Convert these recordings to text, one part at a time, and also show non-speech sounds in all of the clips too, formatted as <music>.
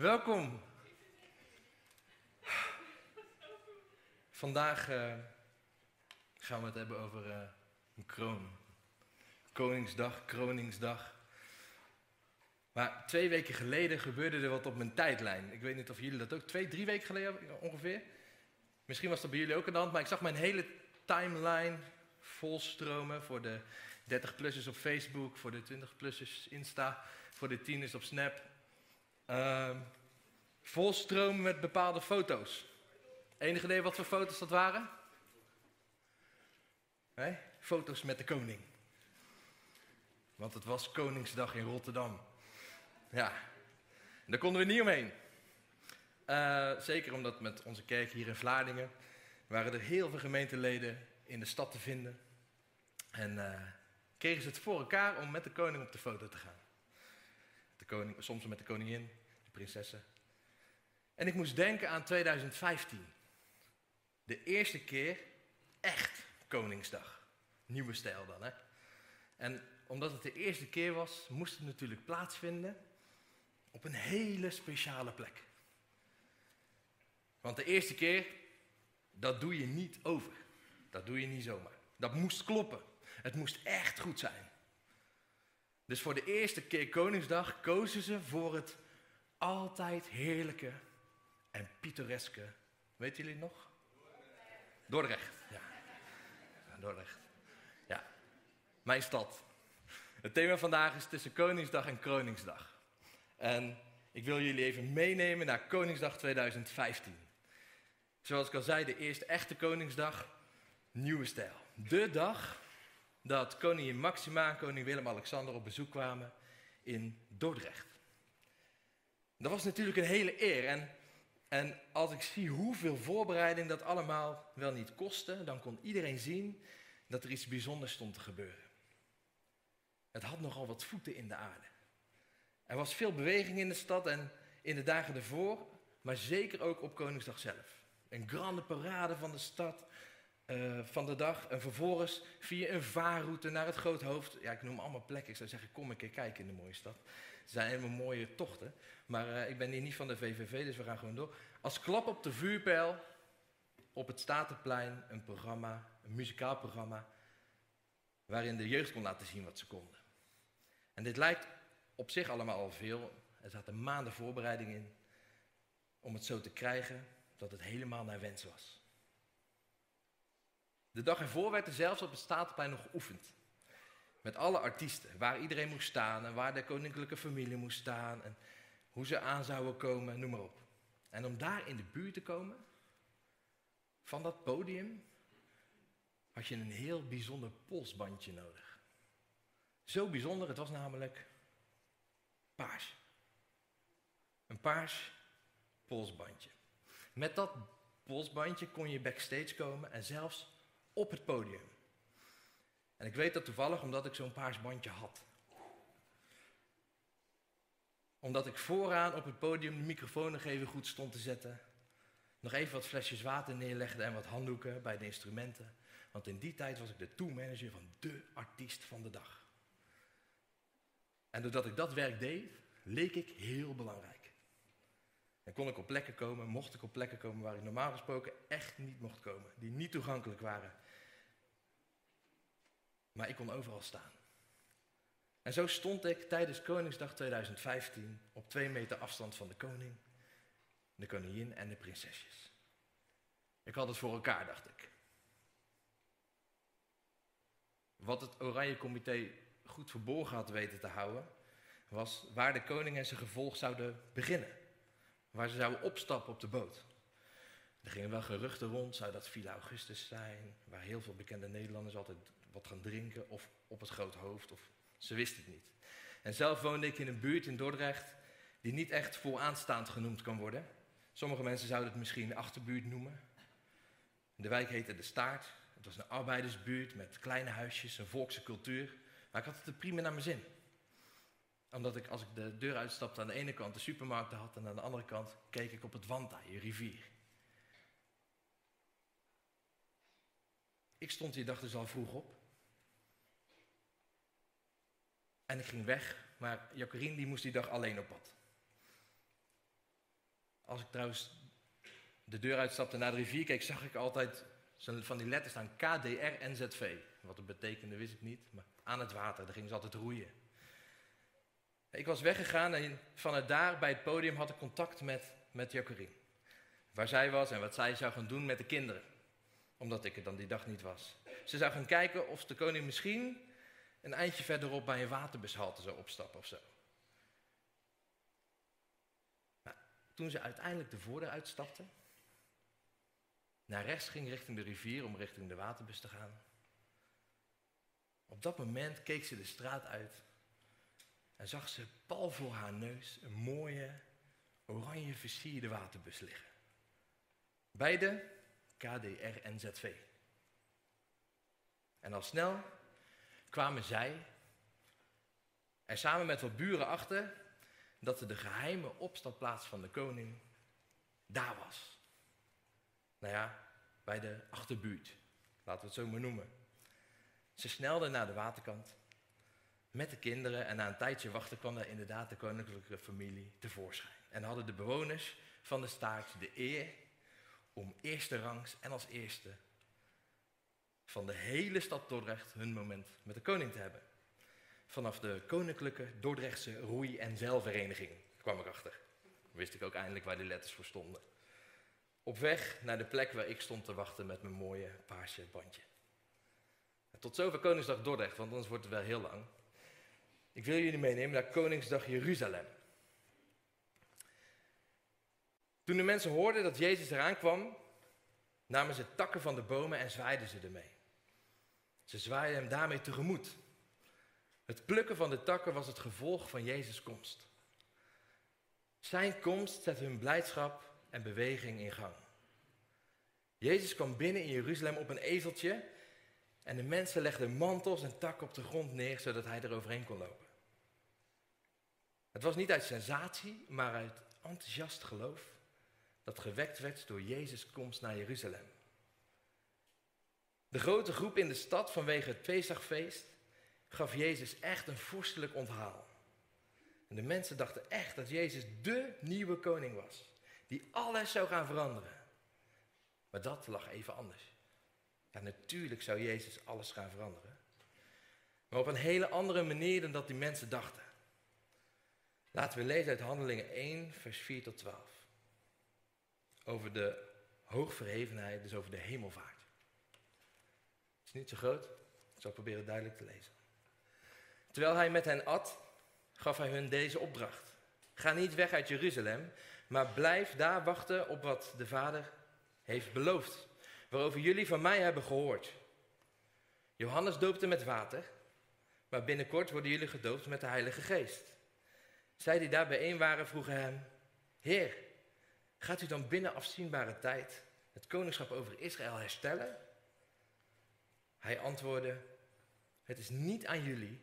Welkom. Vandaag eh, gaan we het hebben over eh, een kroon. Koningsdag, Kroningsdag. Maar twee weken geleden gebeurde er wat op mijn tijdlijn. Ik weet niet of jullie dat ook, twee, drie weken geleden ongeveer. Misschien was dat bij jullie ook aan de hand, maar ik zag mijn hele timeline volstromen voor de 30-plussers op Facebook, voor de 20-plussers Insta, voor de tieners op Snap. Uh, volstromen met bepaalde foto's. Enige idee wat voor foto's dat waren? Foto's met de koning. Want het was Koningsdag in Rotterdam. Ja, daar konden we niet omheen. Uh, zeker omdat met onze kerk hier in Vlaardingen waren er heel veel gemeenteleden in de stad te vinden. En uh, kregen ze het voor elkaar om met de koning op de foto te gaan. De koning, soms met de koningin, de prinsessen. En ik moest denken aan 2015. De eerste keer echt Koningsdag. Nieuwe stijl dan, hè? En omdat het de eerste keer was, moest het natuurlijk plaatsvinden op een hele speciale plek. Want de eerste keer, dat doe je niet over. Dat doe je niet zomaar. Dat moest kloppen. Het moest echt goed zijn. Dus voor de eerste keer Koningsdag kozen ze voor het altijd heerlijke en pittoreske. Weet jullie nog? Dordrecht. Ja. Dordrecht. Ja. Mijn stad. Het thema vandaag is tussen Koningsdag en Kroningsdag. En ik wil jullie even meenemen naar Koningsdag 2015. Zoals ik al zei, de eerste echte Koningsdag, nieuwe stijl. De dag dat koningin Maxima en koning Willem-Alexander op bezoek kwamen in Dordrecht. Dat was natuurlijk een hele eer. En, en als ik zie hoeveel voorbereiding dat allemaal wel niet kostte, dan kon iedereen zien dat er iets bijzonders stond te gebeuren. Het had nogal wat voeten in de aarde. Er was veel beweging in de stad en in de dagen ervoor, maar zeker ook op Koningsdag zelf. Een grande parade van de stad, uh, van de dag. En vervolgens via een vaarroute naar het Groothoofd. Ja, ik noem allemaal plekken. Ik zou zeggen, kom een keer kijken in de mooie stad. Het zijn helemaal mooie tochten. Maar uh, ik ben hier niet van de VVV, dus we gaan gewoon door. Als klap op de vuurpijl op het Statenplein een programma, een muzikaal programma, waarin de jeugd kon laten zien wat ze konden. En dit lijkt op zich allemaal al veel. Er zaten maanden voorbereiding in om het zo te krijgen dat het helemaal naar wens was. De dag ervoor werd er zelfs op het Statenplein nog geoefend. Met alle artiesten, waar iedereen moest staan en waar de koninklijke familie moest staan en hoe ze aan zouden komen, noem maar op. En om daar in de buurt te komen van dat podium had je een heel bijzonder polsbandje nodig. Zo bijzonder, het was namelijk paars. Een paars polsbandje. Met dat polsbandje kon je backstage komen en zelfs op het podium. En ik weet dat toevallig omdat ik zo'n paars bandje had. Omdat ik vooraan op het podium de microfoon nog even goed stond te zetten. Nog even wat flesjes water neerlegde en wat handdoeken bij de instrumenten. Want in die tijd was ik de tourmanager van de artiest van de dag. En doordat ik dat werk deed, leek ik heel belangrijk. En kon ik op plekken komen, mocht ik op plekken komen waar ik normaal gesproken echt niet mocht komen. Die niet toegankelijk waren. Maar ik kon overal staan. En zo stond ik tijdens Koningsdag 2015 op twee meter afstand van de koning, de koningin en de prinsesjes. Ik had het voor elkaar, dacht ik. Wat het Oranje Comité goed verborgen had weten te houden, was waar de koning en zijn gevolg zouden beginnen. Waar ze zouden opstappen op de boot. Er gingen wel geruchten rond, zou dat Villa Augustus zijn, waar heel veel bekende Nederlanders altijd wat gaan drinken of op het grote hoofd. Of, ze wist het niet. En zelf woonde ik in een buurt in Dordrecht die niet echt vooraanstaand genoemd kan worden. Sommige mensen zouden het misschien achterbuurt noemen. De wijk heette De Staart. Het was een arbeidersbuurt met kleine huisjes, een volkse cultuur. Maar ik had het er prima naar mijn zin. Omdat ik, als ik de deur uitstapte, aan de ene kant de supermarkten had en aan de andere kant keek ik op het Wandai, een rivier. Ik stond die dag dus al vroeg op. En ik ging weg, maar Jacqueline die moest die dag alleen op pad. Als ik trouwens de deur uitstapte naar de rivier keek, zag ik altijd van die letters staan KDR NZV. Wat het betekende wist ik niet, maar aan het water, daar gingen ze altijd roeien. Ik was weggegaan en vanuit daar bij het podium had ik contact met, met Jacqueline. Waar zij was en wat zij zou gaan doen met de kinderen. Omdat ik er dan die dag niet was. Ze zou gaan kijken of de koning misschien een eindje verderop bij een waterbushalte zou opstappen of zo. Nou, toen ze uiteindelijk de voordeur uitstapte, naar rechts ging richting de rivier om richting de waterbus te gaan. Op dat moment keek ze de straat uit en zag ze pal voor haar neus een mooie, oranje versierde waterbus liggen. Beide KDR en. En al snel kwamen zij er samen met wat buren achter dat de geheime opstapplaats van de koning daar was. Nou ja, bij de achterbuurt, laten we het zo maar noemen. Ze snelden naar de waterkant met de kinderen en na een tijdje wachten kwam daar inderdaad de koninklijke familie tevoorschijn. En hadden de bewoners van de staat de eer om eerste rangs en als eerste van de hele stad Dordrecht hun moment met de koning te hebben. Vanaf de Koninklijke Dordrechtse Roei- en Zeilvereniging kwam ik achter. Wist ik ook eindelijk waar die letters voor stonden. Op weg naar de plek waar ik stond te wachten met mijn mooie paarse bandje. Tot zover Koningsdag Dordrecht, want anders wordt het wel heel lang. Ik wil jullie meenemen naar Koningsdag Jeruzalem. Toen de mensen hoorden dat Jezus eraan kwam, namen ze takken van de bomen en zwaaiden ze ermee. Ze zwaaiden hem daarmee tegemoet. Het plukken van de takken was het gevolg van Jezus' komst. Zijn komst zette hun blijdschap en beweging in gang. Jezus kwam binnen in Jeruzalem op een ezeltje en de mensen legden mantels en takken op de grond neer zodat hij er overheen kon lopen. Het was niet uit sensatie, maar uit enthousiast geloof dat gewekt werd door Jezus' komst naar Jeruzalem. De grote groep in de stad vanwege het Pesachfeest gaf Jezus echt een vorstelijk onthaal. En de mensen dachten echt dat Jezus dé nieuwe koning was, die alles zou gaan veranderen. Maar dat lag even anders. Ja, natuurlijk zou Jezus alles gaan veranderen. Maar op een hele andere manier dan dat die mensen dachten. Laten we lezen uit Handelingen 1, vers 4 tot 12. Over de hoogverhevenheid, dus over de hemelvaart. Het is niet zo groot, ik zal proberen duidelijk te lezen. Terwijl hij met hen at, gaf hij hun deze opdracht. Ga niet weg uit Jeruzalem, maar blijf daar wachten op wat de Vader heeft beloofd waarover jullie van mij hebben gehoord. Johannes doopte met water, maar binnenkort worden jullie gedoopt met de Heilige Geest. Zij die daar bijeen waren vroegen hem, Heer, gaat u dan binnen afzienbare tijd het koningschap over Israël herstellen? Hij antwoordde, het is niet aan jullie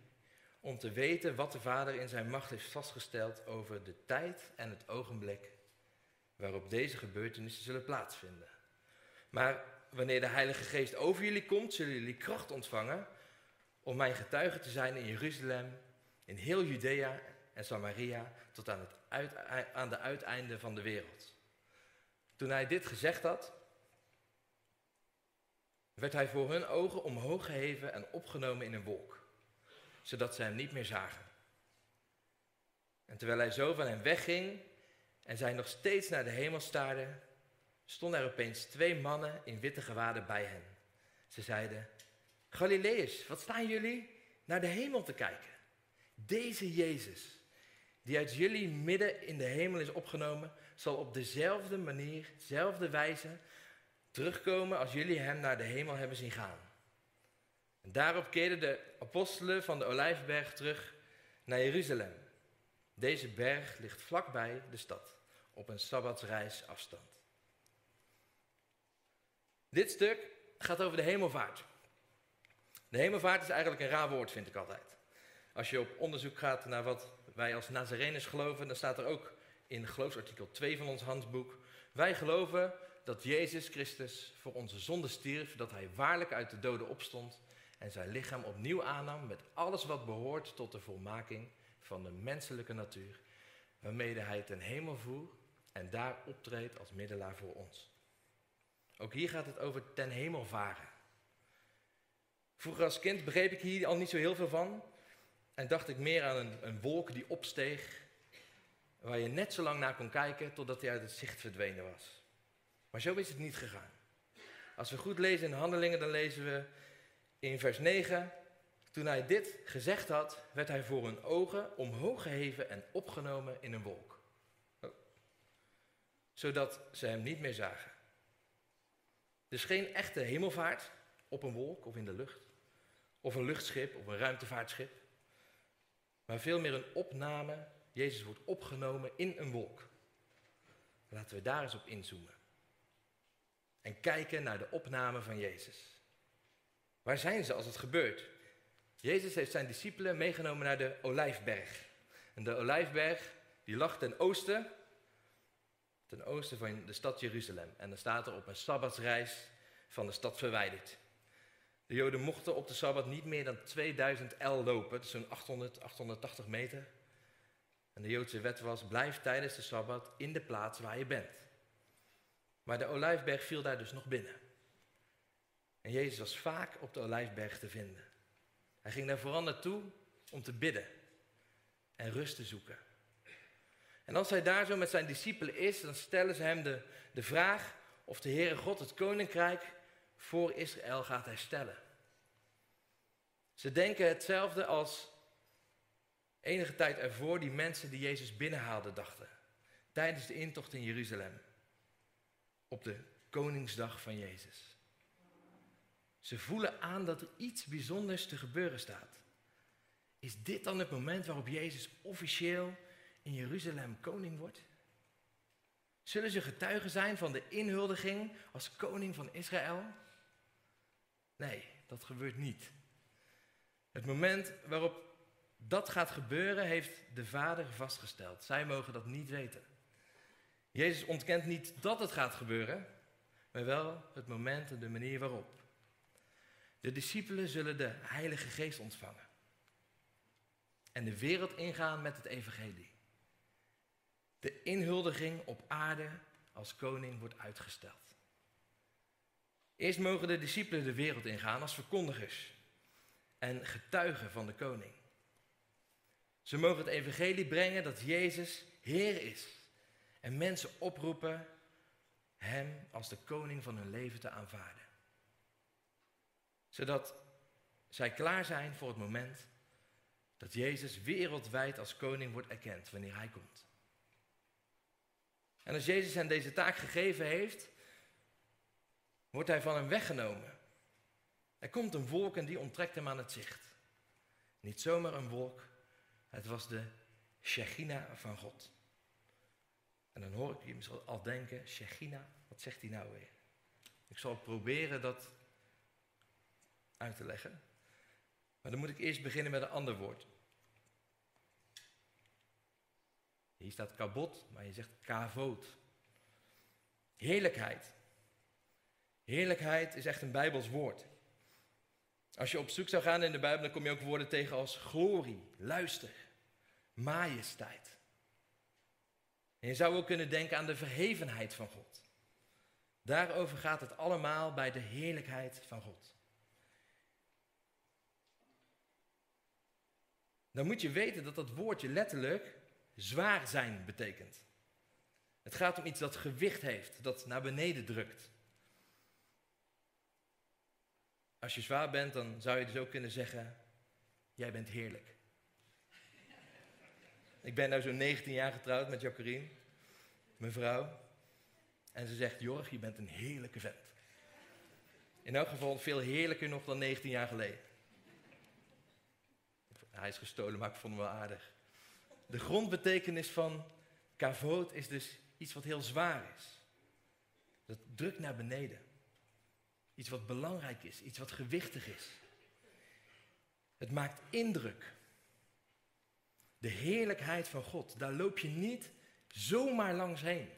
om te weten wat de Vader in zijn macht heeft vastgesteld over de tijd en het ogenblik waarop deze gebeurtenissen zullen plaatsvinden. Maar wanneer de Heilige Geest over jullie komt, zullen jullie kracht ontvangen om mijn getuige te zijn in Jeruzalem, in heel Judea en Samaria, tot aan, het aan de uiteinde van de wereld. Toen hij dit gezegd had, werd hij voor hun ogen omhoog geheven en opgenomen in een wolk, zodat ze hem niet meer zagen. En terwijl hij zo van hen wegging en zij nog steeds naar de hemel staarden, stonden er opeens twee mannen in witte gewaden bij hen. Ze zeiden, Galileërs, wat staan jullie naar de hemel te kijken? Deze Jezus, die uit jullie midden in de hemel is opgenomen, zal op dezelfde manier, dezelfde wijze terugkomen als jullie hem naar de hemel hebben zien gaan. En daarop keerden de apostelen van de Olijfberg terug naar Jeruzalem. Deze berg ligt vlakbij de stad, op een sabbatsreis afstand. Dit stuk gaat over de hemelvaart. De hemelvaart is eigenlijk een raar woord, vind ik altijd. Als je op onderzoek gaat naar wat wij als Nazareners geloven, dan staat er ook in geloofsartikel 2 van ons handboek. Wij geloven dat Jezus Christus voor onze zonde stierf, dat hij waarlijk uit de doden opstond en zijn lichaam opnieuw aannam met alles wat behoort tot de volmaking van de menselijke natuur, waarmee hij ten hemel voer en daar optreedt als middelaar voor ons. Ook hier gaat het over ten hemel varen. Vroeger als kind begreep ik hier al niet zo heel veel van. En dacht ik meer aan een, een wolk die opsteeg, waar je net zo lang naar kon kijken totdat hij uit het zicht verdwenen was. Maar zo is het niet gegaan. Als we goed lezen in Handelingen, dan lezen we in vers 9. Toen hij dit gezegd had, werd hij voor hun ogen omhoog geheven en opgenomen in een wolk. Oh. Zodat ze hem niet meer zagen. Dus geen echte hemelvaart op een wolk of in de lucht. Of een luchtschip of een ruimtevaartschip. Maar veel meer een opname. Jezus wordt opgenomen in een wolk. Laten we daar eens op inzoomen. En kijken naar de opname van Jezus. Waar zijn ze als het gebeurt? Jezus heeft zijn discipelen meegenomen naar de Olijfberg. En de Olijfberg die lag ten oosten, ten oosten van de stad Jeruzalem. En dan staat er op een sabbatsreis van de stad verwijderd. De Joden mochten op de Sabbat niet meer dan 2000 L lopen, dus zo'n 800, 880 meter. En de Joodse wet was, blijf tijdens de Sabbat in de plaats waar je bent. Maar de Olijfberg viel daar dus nog binnen. En Jezus was vaak op de Olijfberg te vinden. Hij ging daar vooral naartoe om te bidden en rust te zoeken. En als hij daar zo met zijn discipelen is, dan stellen ze hem de, de vraag of de Heere God het koninkrijk voor Israël gaat herstellen. Ze denken hetzelfde als enige tijd ervoor die mensen die Jezus binnenhaalden dachten. Tijdens de intocht in Jeruzalem. Op de Koningsdag van Jezus. Ze voelen aan dat er iets bijzonders te gebeuren staat. Is dit dan het moment waarop Jezus officieel in Jeruzalem koning wordt? Zullen ze getuigen zijn van de inhuldiging als koning van Israël? Nee, dat gebeurt niet. Het moment waarop dat gaat gebeuren, heeft de Vader vastgesteld. Zij mogen dat niet weten. Jezus ontkent niet dat het gaat gebeuren, maar wel het moment en de manier waarop. De discipelen zullen de Heilige Geest ontvangen. En de wereld ingaan met het Evangelie. De inhuldiging op aarde als koning wordt uitgesteld. Eerst mogen de discipelen de wereld ingaan als verkondigers en getuigen van de koning. Ze mogen het evangelie brengen dat Jezus Heer is en mensen oproepen Hem als de koning van hun leven te aanvaarden. Zodat zij klaar zijn voor het moment dat Jezus wereldwijd als koning wordt erkend wanneer Hij komt. En als Jezus hen deze taak gegeven heeft, wordt hij van hem weggenomen. Er komt een wolk en die onttrekt hem aan het zicht. Niet zomaar een wolk, het was de Shechina van God. En dan hoor ik je misschien al denken, Shechina, wat zegt hij nou weer? Ik zal proberen dat uit te leggen. Maar dan moet ik eerst beginnen met een ander woord. Hier staat kabot, maar je zegt kavoot. Heerlijkheid. Heerlijkheid is echt een Bijbels woord. Als je op zoek zou gaan in de Bijbel, dan kom je ook woorden tegen als glorie, luister, majesteit. En je zou ook kunnen denken aan de verhevenheid van God. Daarover gaat het allemaal bij de heerlijkheid van God. Dan moet je weten dat dat woordje letterlijk zwaar zijn betekent. Het gaat om iets dat gewicht heeft, dat naar beneden drukt. Als je zwaar bent, dan zou je dus ook kunnen zeggen: Jij bent heerlijk. Ik ben nu zo'n 19 jaar getrouwd met Jacqueline, mijn vrouw. En ze zegt: Jorg, je bent een heerlijke vent. In elk geval veel heerlijker nog dan 19 jaar geleden. Hij is gestolen, maar ik vond hem wel aardig. De grondbetekenis van kavoot is dus iets wat heel zwaar is. Dat drukt naar beneden. Iets wat belangrijk is, iets wat gewichtig is. Het maakt indruk. De heerlijkheid van God, daar loop je niet zomaar langs heen.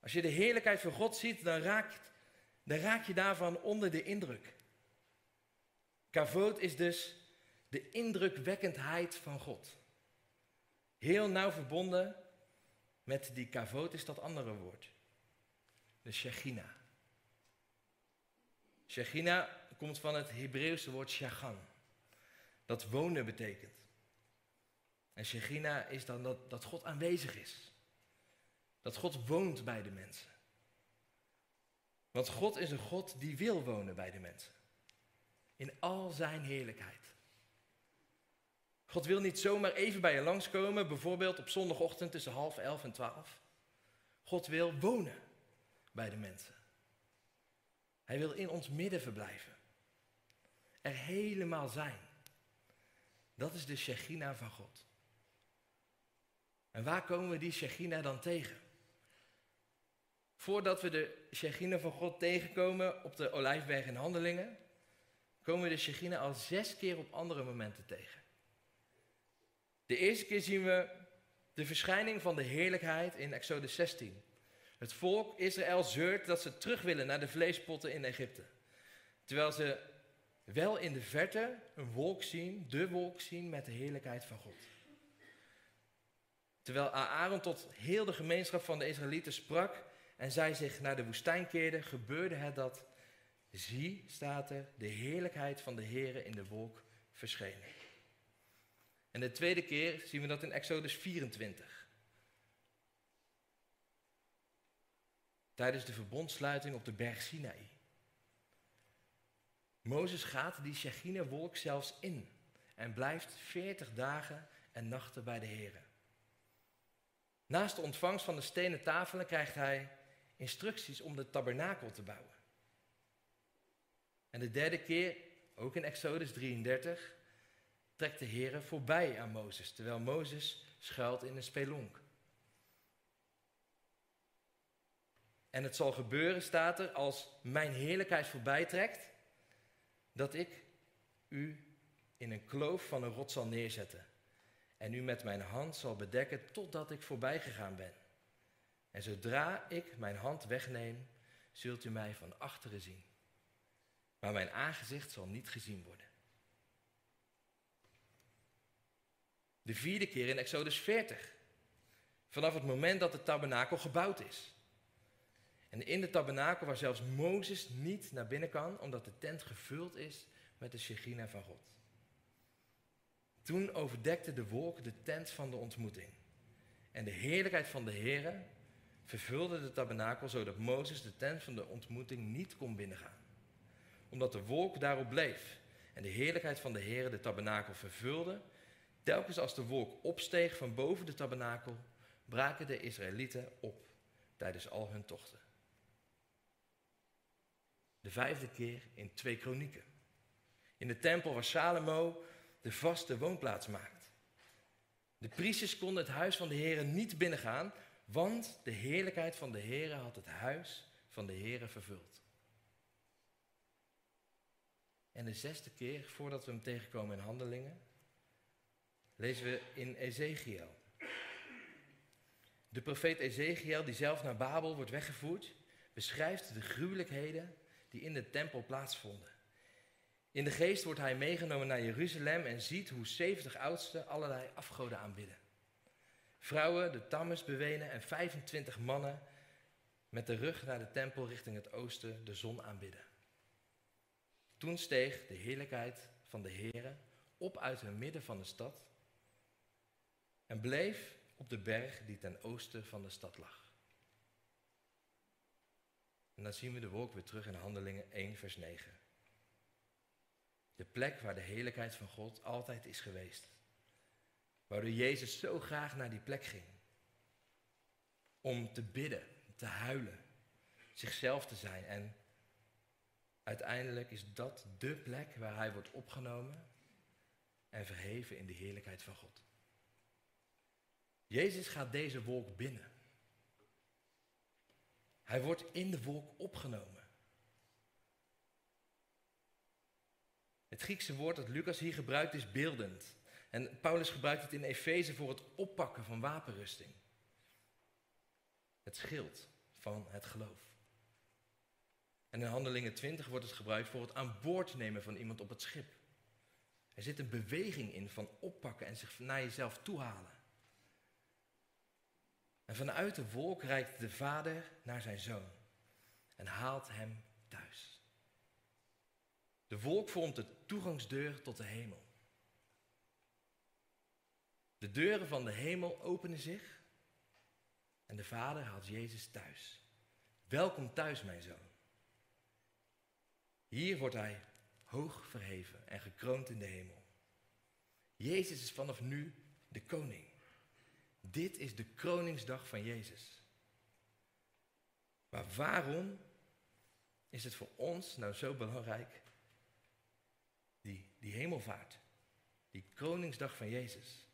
Als je de heerlijkheid van God ziet, dan dan raak je daarvan onder de indruk. Kavoot is dus de indrukwekkendheid van God. Heel nauw verbonden met die kavot is dat andere woord. De Shechina. Shechina komt van het Hebreeuwse woord shagan. Dat wonen betekent. En Shechina is dan dat, dat God aanwezig is. Dat God woont bij de mensen. Want God is een God die wil wonen bij de mensen. In al zijn heerlijkheid. God wil niet zomaar even bij je langskomen, bijvoorbeeld op zondagochtend tussen half elf en twaalf. God wil wonen bij de mensen. Hij wil in ons midden verblijven. Er helemaal zijn. Dat is de Shechina van God. En waar komen we die Shechina dan tegen? Voordat we de Shechina van God tegenkomen op de Olijfberg in Handelingen, komen we de Shechina al zes keer op andere momenten tegen. De eerste keer zien we de verschijning van de heerlijkheid in Exodus 16. Het volk Israël zeurt dat ze terug willen naar de vleespotten in Egypte. Terwijl ze wel in de verte een wolk zien, de wolk zien met de heerlijkheid van God. Terwijl Aaron tot heel de gemeenschap van de Israëlieten sprak en zij zich naar de woestijn keerden, gebeurde het dat, zie, staat er, de heerlijkheid van de Heere in de wolk verschenen. En de tweede keer zien we dat in Exodus 24. Tijdens de verbondsluiting op de berg Sinaï. Mozes gaat die Shechina-wolk zelfs in en blijft 40 dagen en nachten bij de Heer. Naast de ontvangst van de stenen tafelen krijgt hij instructies om de tabernakel te bouwen. En de derde keer, ook in Exodus 33, trekt de Heer voorbij aan Mozes, terwijl Mozes schuilt in een spelonk. En het zal gebeuren, staat er, als mijn heerlijkheid voorbij trekt, dat ik u in een kloof van een rot zal neerzetten en u met mijn hand zal bedekken totdat ik voorbij gegaan ben. En zodra ik mijn hand wegneem, zult u mij van achteren zien. Maar mijn aangezicht zal niet gezien worden. De vierde keer in Exodus 40. Vanaf het moment dat de tabernakel gebouwd is. En in de tabernakel waar zelfs Mozes niet naar binnen kan, omdat de tent gevuld is met de Shechina van God. Toen overdekte de wolk de tent van de ontmoeting. En de heerlijkheid van de Heere vervulde de tabernakel zodat Mozes de tent van de ontmoeting niet kon binnengaan. Omdat de wolk daarop bleef en de heerlijkheid van de Heere de tabernakel vervulde, telkens als de wolk opsteeg van boven de tabernakel, braken de Israëlieten op tijdens al hun tochten. De vijfde keer in twee kronieken. In de tempel waar Salomo de vaste woonplaats maakt. De priesters konden het huis van de Heer niet binnengaan, want de heerlijkheid van de Heer had het huis van de Heer vervuld. En de zesde keer, voordat we hem tegenkomen in handelingen, lezen we in Ezekiel. De profeet Ezekiel, die zelf naar Babel wordt weggevoerd, beschrijft de gruwelijkheden die in de tempel plaatsvonden. In de geest wordt hij meegenomen naar Jeruzalem en ziet hoe 70 oudsten allerlei afgoden aanbidden. Vrouwen de tammes bewenen en 25 mannen met de rug naar de tempel richting het oosten de zon aanbidden. Toen steeg de heerlijkheid van de Heere op uit het midden van de stad en bleef op de berg die ten oosten van de stad lag. En dan zien we de wolk weer terug in Handelingen 1, vers 9. De plek waar de heerlijkheid van God altijd is geweest. Waardoor Jezus zo graag naar die plek ging. Om te bidden, te huilen, zichzelf te zijn. En uiteindelijk is dat de plek waar hij wordt opgenomen en verheven in de heerlijkheid van God. Jezus gaat deze wolk binnen. Hij wordt in de wolk opgenomen. Het Griekse woord dat Lucas hier gebruikt is beeldend. En Paulus gebruikt het in Efeze voor het oppakken van wapenrusting. Het schild van het geloof. En in Handelingen 20 wordt het gebruikt voor het aan boord nemen van iemand op het schip. Er zit een beweging in van oppakken en zich naar jezelf toehalen. En vanuit de wolk reikt de vader naar zijn zoon en haalt hem thuis. De wolk vormt de toegangsdeur tot de hemel. De deuren van de hemel openen zich en de vader haalt Jezus thuis. Welkom thuis, mijn zoon. Hier wordt hij hoog verheven en gekroond in de hemel. Jezus is vanaf nu de koning. Dit is de kroningsdag van Jezus. Maar waarom is het voor ons nou zo belangrijk, die, die hemelvaart, die kroningsdag van Jezus?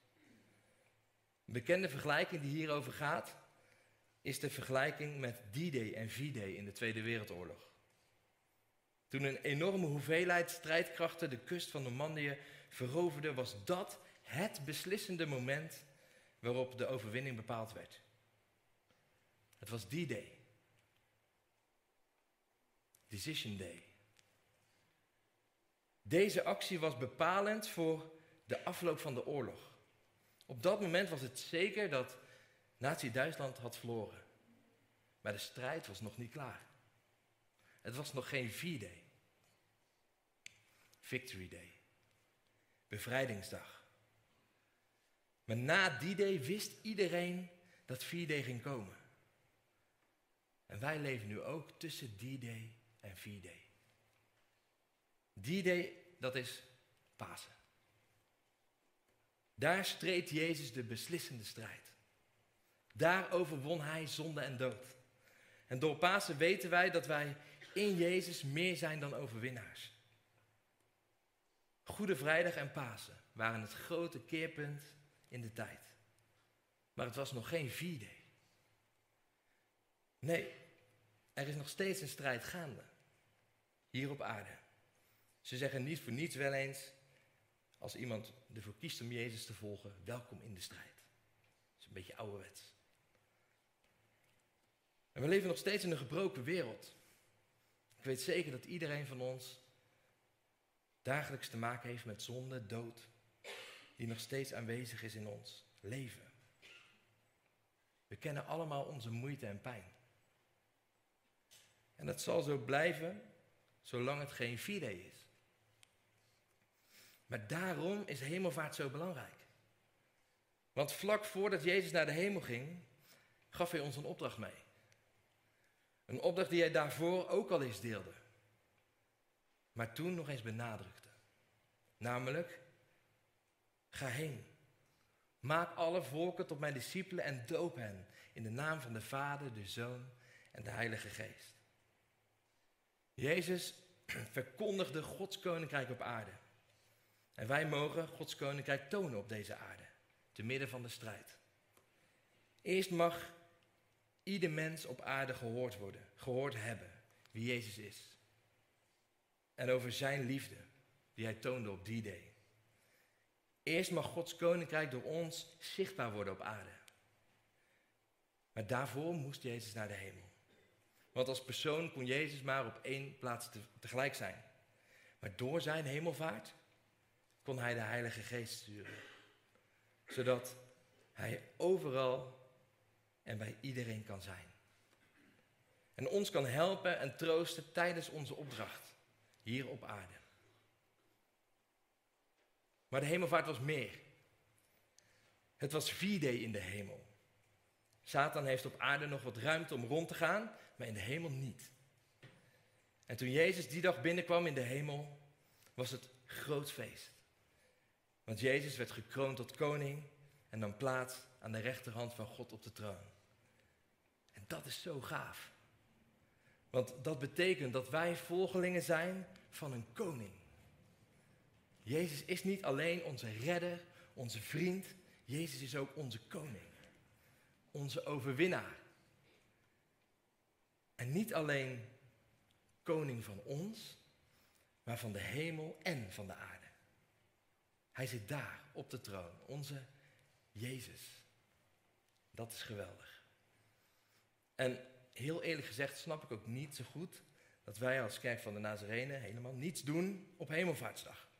Een bekende vergelijking die hierover gaat, is de vergelijking met D-Day en V-Day in de Tweede Wereldoorlog. Toen een enorme hoeveelheid strijdkrachten de kust van Normandië veroverde, was dat het beslissende moment waarop de overwinning bepaald werd. Het was die day. Decision Day. Deze actie was bepalend voor de afloop van de oorlog. Op dat moment was het zeker dat Nazi-Duitsland had verloren. Maar de strijd was nog niet klaar. Het was nog geen V-Day. Victory Day. Bevrijdingsdag. Maar na die day wist iedereen dat 4D ging komen. En wij leven nu ook tussen die day en 4D. Die day, dat is Pasen. Daar streed Jezus de beslissende strijd. Daar overwon hij zonde en dood. En door Pasen weten wij dat wij in Jezus meer zijn dan overwinnaars. Goede Vrijdag en Pasen waren het grote keerpunt in de tijd. Maar het was nog geen vierde. Nee, er is nog steeds een strijd gaande. Hier op aarde. Ze zeggen niet voor niets wel eens, als iemand ervoor kiest om Jezus te volgen, welkom in de strijd. Dat is een beetje ouderwets. En we leven nog steeds in een gebroken wereld. Ik weet zeker dat iedereen van ons dagelijks te maken heeft met zonde, dood, die nog steeds aanwezig is in ons leven. We kennen allemaal onze moeite en pijn. En dat zal zo blijven zolang het geen vierde is. Maar daarom is hemelvaart zo belangrijk. Want vlak voordat Jezus naar de hemel ging, gaf hij ons een opdracht mee. Een opdracht die hij daarvoor ook al eens deelde. Maar toen nog eens benadrukte. Namelijk, Ga heen. Maak alle volken tot mijn discipelen en doop hen in de naam van de Vader, de Zoon en de Heilige Geest. Jezus <clears throat> verkondigde Gods koninkrijk op aarde. En wij mogen Gods koninkrijk tonen op deze aarde, te midden van de strijd. Eerst mag ieder mens op aarde gehoord worden, gehoord hebben wie Jezus is. En over zijn liefde, die hij toonde op die day. Eerst mag Gods koninkrijk door ons zichtbaar worden op aarde. Maar daarvoor moest Jezus naar de hemel. Want als persoon kon Jezus maar op één plaats tegelijk zijn. Maar door zijn hemelvaart kon hij de Heilige Geest sturen. Zodat hij overal en bij iedereen kan zijn. En ons kan helpen en troosten tijdens onze opdracht hier op aarde. Maar de hemelvaart was meer. Het was vier in de hemel. Satan heeft op aarde nog wat ruimte om rond te gaan, maar in de hemel niet. En toen Jezus die dag binnenkwam in de hemel, was het groot feest. Want Jezus werd gekroond tot koning en dan plaats aan de rechterhand van God op de troon. En dat is zo gaaf. Want dat betekent dat wij volgelingen zijn van een koning. Jezus is niet alleen onze redder, onze vriend. Jezus is ook onze koning. Onze overwinnaar. En niet alleen koning van ons, maar van de hemel en van de aarde. Hij zit daar op de troon, onze Jezus. Dat is geweldig. En heel eerlijk gezegd snap ik ook niet zo goed dat wij als kerk van de Nazarenen helemaal niets doen op Hemelvaartsdag.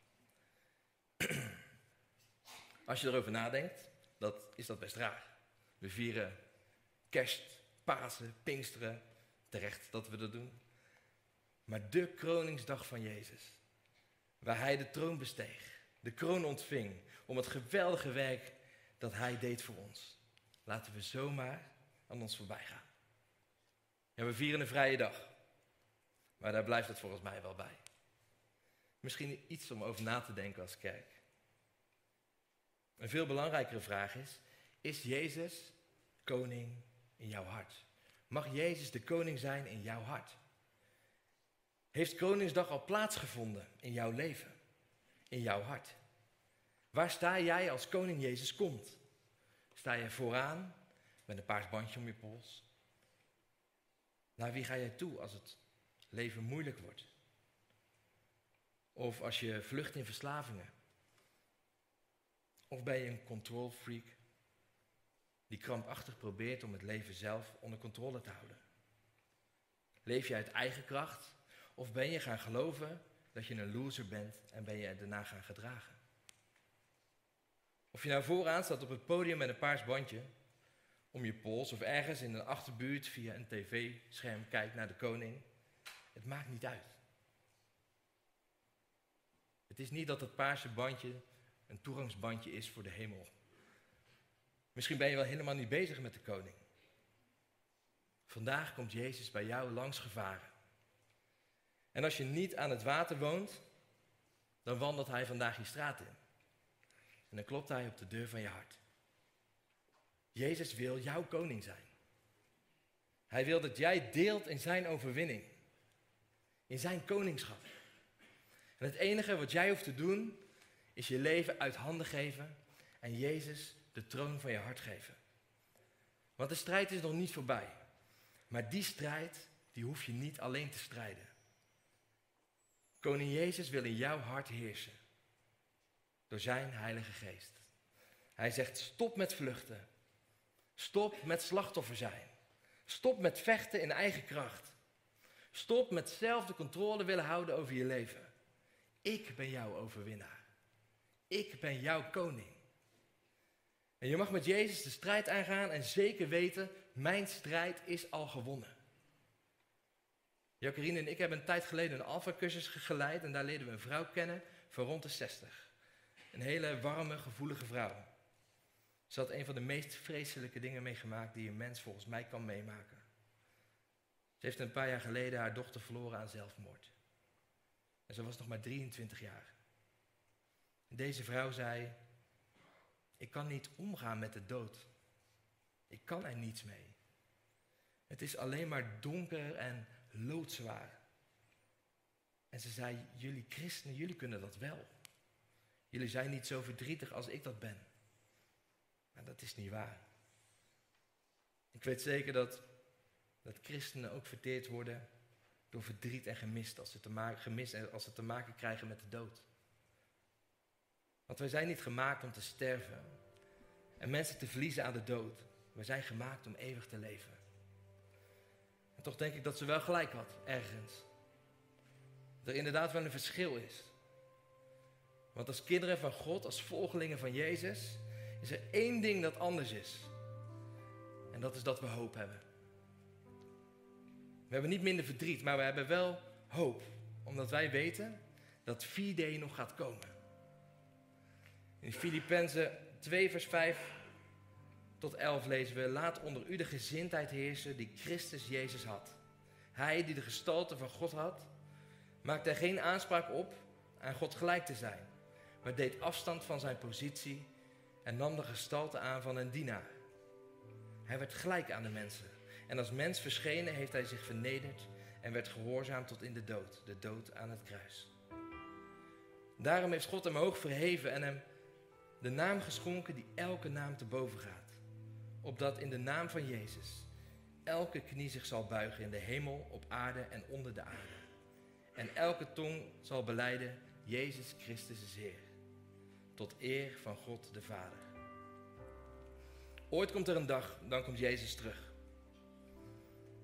<clears throat> Als je erover nadenkt, dat, is dat best raar. We vieren kerst, Pasen, Pinksteren. Terecht dat we dat doen. Maar de kroningsdag van Jezus. Waar hij de troon besteeg. De kroon ontving. Om het geweldige werk dat hij deed voor ons. Laten we zomaar aan ons voorbij gaan. Ja, we vieren een vrije dag. Maar daar blijft het volgens mij wel bij. Misschien iets om over na te denken als kerk. Een veel belangrijkere vraag is: is Jezus koning in jouw hart? Mag Jezus de koning zijn in jouw hart? Heeft Koningsdag al plaatsgevonden in jouw leven, in jouw hart? Waar sta jij als koning Jezus komt? Sta je vooraan met een paars bandje om je pols? Naar wie ga jij toe als het leven moeilijk wordt? Of als je vlucht in verslavingen? Of ben je een control freak die krampachtig probeert om het leven zelf onder controle te houden? Leef je uit eigen kracht of ben je gaan geloven dat je een loser bent en ben je daarna gaan gedragen? Of je nou vooraan staat op het podium met een paars bandje om je pols of ergens in een achterbuurt via een tv-scherm kijkt naar de koning, het maakt niet uit. Het is niet dat het paarse bandje een toegangsbandje is voor de hemel. Misschien ben je wel helemaal niet bezig met de koning. Vandaag komt Jezus bij jou langs gevaren. En als je niet aan het water woont, dan wandelt hij vandaag je straat in. En dan klopt hij op de deur van je hart. Jezus wil jouw koning zijn. Hij wil dat jij deelt in zijn overwinning. In zijn koningschap. En het enige wat jij hoeft te doen, is je leven uit handen geven en Jezus de troon van je hart geven. Want de strijd is nog niet voorbij. Maar die strijd, die hoef je niet alleen te strijden. Koning Jezus wil in jouw hart heersen. Door zijn Heilige Geest. Hij zegt: stop met vluchten. Stop met slachtoffer zijn. Stop met vechten in eigen kracht. Stop met zelf de controle willen houden over je leven. Ik ben jouw overwinnaar. Ik ben jouw koning. En je mag met Jezus de strijd aangaan en zeker weten, mijn strijd is al gewonnen. Jacqueline en ik hebben een tijd geleden een alfa-cursus geleid en daar leerden we een vrouw kennen van rond de 60. Een hele warme, gevoelige vrouw. Ze had een van de meest vreselijke dingen meegemaakt die een mens volgens mij kan meemaken. Ze heeft een paar jaar geleden haar dochter verloren aan zelfmoord. En ze was nog maar 23 jaar. Deze vrouw zei: Ik kan niet omgaan met de dood. Ik kan er niets mee. Het is alleen maar donker en loodzwaar. En ze zei: Jullie christenen, jullie kunnen dat wel. Jullie zijn niet zo verdrietig als ik dat ben. Maar dat is niet waar. Ik weet zeker dat, dat christenen ook verteerd worden door verdriet en gemist als, ze te maken, gemist als ze te maken krijgen met de dood. Want wij zijn niet gemaakt om te sterven en mensen te verliezen aan de dood. Wij zijn gemaakt om eeuwig te leven. En toch denk ik dat ze wel gelijk had, ergens. Dat er inderdaad wel een verschil is. Want als kinderen van God, als volgelingen van Jezus, is er één ding dat anders is. En dat is dat we hoop hebben. We hebben niet minder verdriet, maar we hebben wel hoop. Omdat wij weten dat 4D nog gaat komen. In Filippenzen 2 vers 5 tot 11 lezen we, laat onder u de gezindheid heersen die Christus Jezus had. Hij die de gestalte van God had, maakte geen aanspraak op aan God gelijk te zijn, maar deed afstand van zijn positie en nam de gestalte aan van een dienaar. Hij werd gelijk aan de mensen. En als mens verschenen heeft hij zich vernederd en werd gehoorzaam tot in de dood, de dood aan het kruis. Daarom heeft God hem hoog verheven en hem de naam geschonken die elke naam te boven gaat. Opdat in de naam van Jezus elke knie zich zal buigen in de hemel, op aarde en onder de aarde. En elke tong zal beleiden, Jezus Christus is Heer. Tot eer van God de Vader. Ooit komt er een dag, dan komt Jezus terug.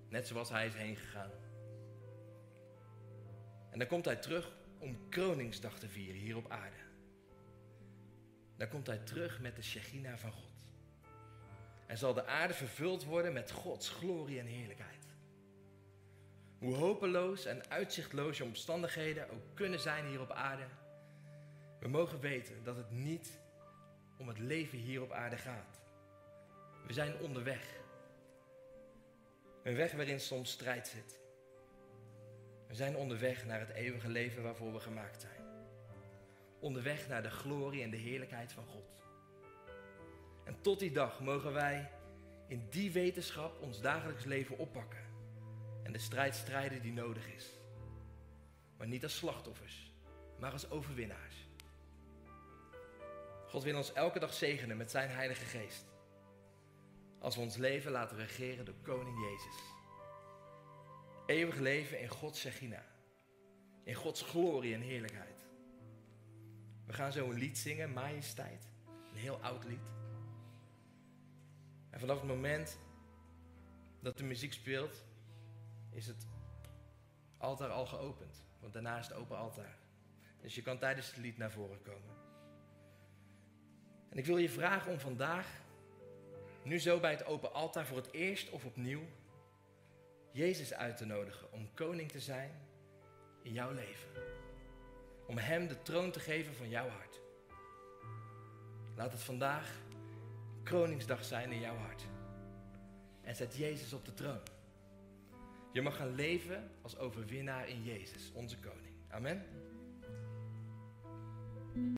Net zoals hij is heen gegaan. En dan komt hij terug om Kroningsdag te vieren hier op aarde. Dan komt hij terug met de Shechina van God. en zal de aarde vervuld worden met Gods glorie en heerlijkheid. Hoe hopeloos en uitzichtloos je omstandigheden ook kunnen zijn hier op aarde, we mogen weten dat het niet om het leven hier op aarde gaat. We zijn onderweg. Een weg waarin soms strijd zit. We zijn onderweg naar het eeuwige leven waarvoor we gemaakt zijn. Onderweg naar de glorie en de heerlijkheid van God. En tot die dag mogen wij in die wetenschap ons dagelijks leven oppakken. En de strijd strijden die nodig is. Maar niet als slachtoffers, maar als overwinnaars. God wil ons elke dag zegenen met zijn Heilige Geest. Als we ons leven laten regeren door Koning Jezus. Eeuwig leven in Gods Shechina. In Gods glorie en heerlijkheid. We gaan zo een lied zingen, Majesteit. Een heel oud lied. En vanaf het moment dat de muziek speelt, is het altaar al geopend. Want daarna is het open altaar. Dus je kan tijdens het lied naar voren komen. En ik wil je vragen om vandaag, nu zo bij het open altaar voor het eerst of opnieuw, Jezus uit te nodigen om koning te zijn in jouw leven. Om Hem de troon te geven van jouw hart. Laat het vandaag kroningsdag zijn in jouw hart. En zet Jezus op de troon. Je mag gaan leven als overwinnaar in Jezus, onze koning. Amen.